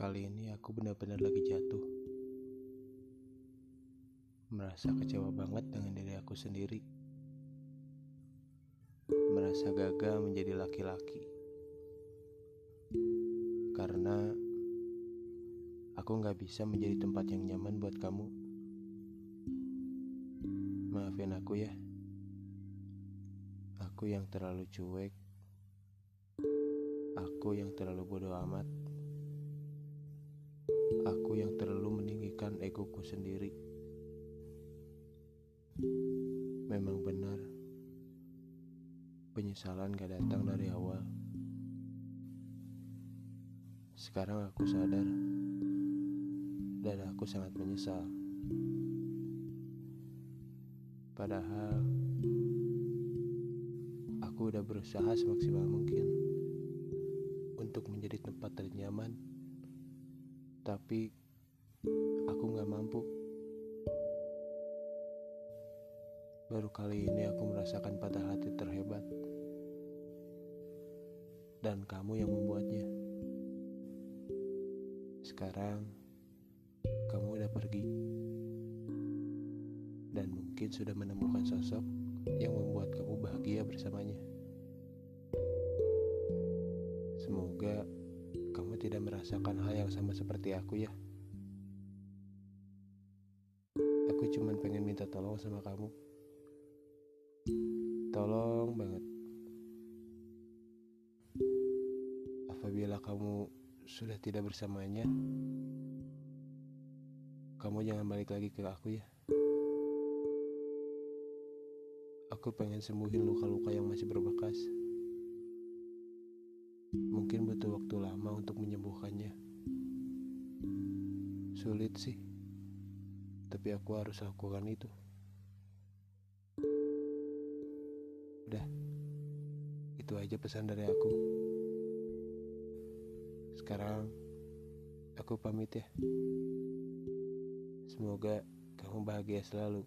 Kali ini aku benar-benar lagi jatuh. Merasa kecewa banget dengan diri aku sendiri. Merasa gagal menjadi laki-laki. Karena aku gak bisa menjadi tempat yang nyaman buat kamu. Maafin aku ya. Aku yang terlalu cuek. Aku yang terlalu bodoh amat. Aku yang terlalu meninggikan egoku sendiri. Memang benar, penyesalan gak datang dari awal. Sekarang aku sadar, dan aku sangat menyesal. Padahal, aku udah berusaha semaksimal mungkin untuk menjadi tempat ternyaman, tapi aku gak mampu. Baru kali ini aku merasakan patah hati terhebat, dan kamu yang membuatnya. Sekarang kamu udah pergi, dan mungkin sudah menemukan sosok yang membuat kamu bahagia bersamanya. Merasakan hal yang sama seperti aku ya. Aku cuma pengen minta tolong sama kamu. Tolong banget. Apabila kamu sudah tidak bersamanya, kamu jangan balik lagi ke aku ya. Aku pengen sembuhin luka-luka yang masih berbekas. Mungkin butuh waktu lama untuk menyembuhkannya. Sulit sih, tapi aku harus lakukan itu. Udah, itu aja pesan dari aku. Sekarang aku pamit ya. Semoga kamu bahagia selalu.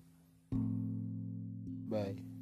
Bye.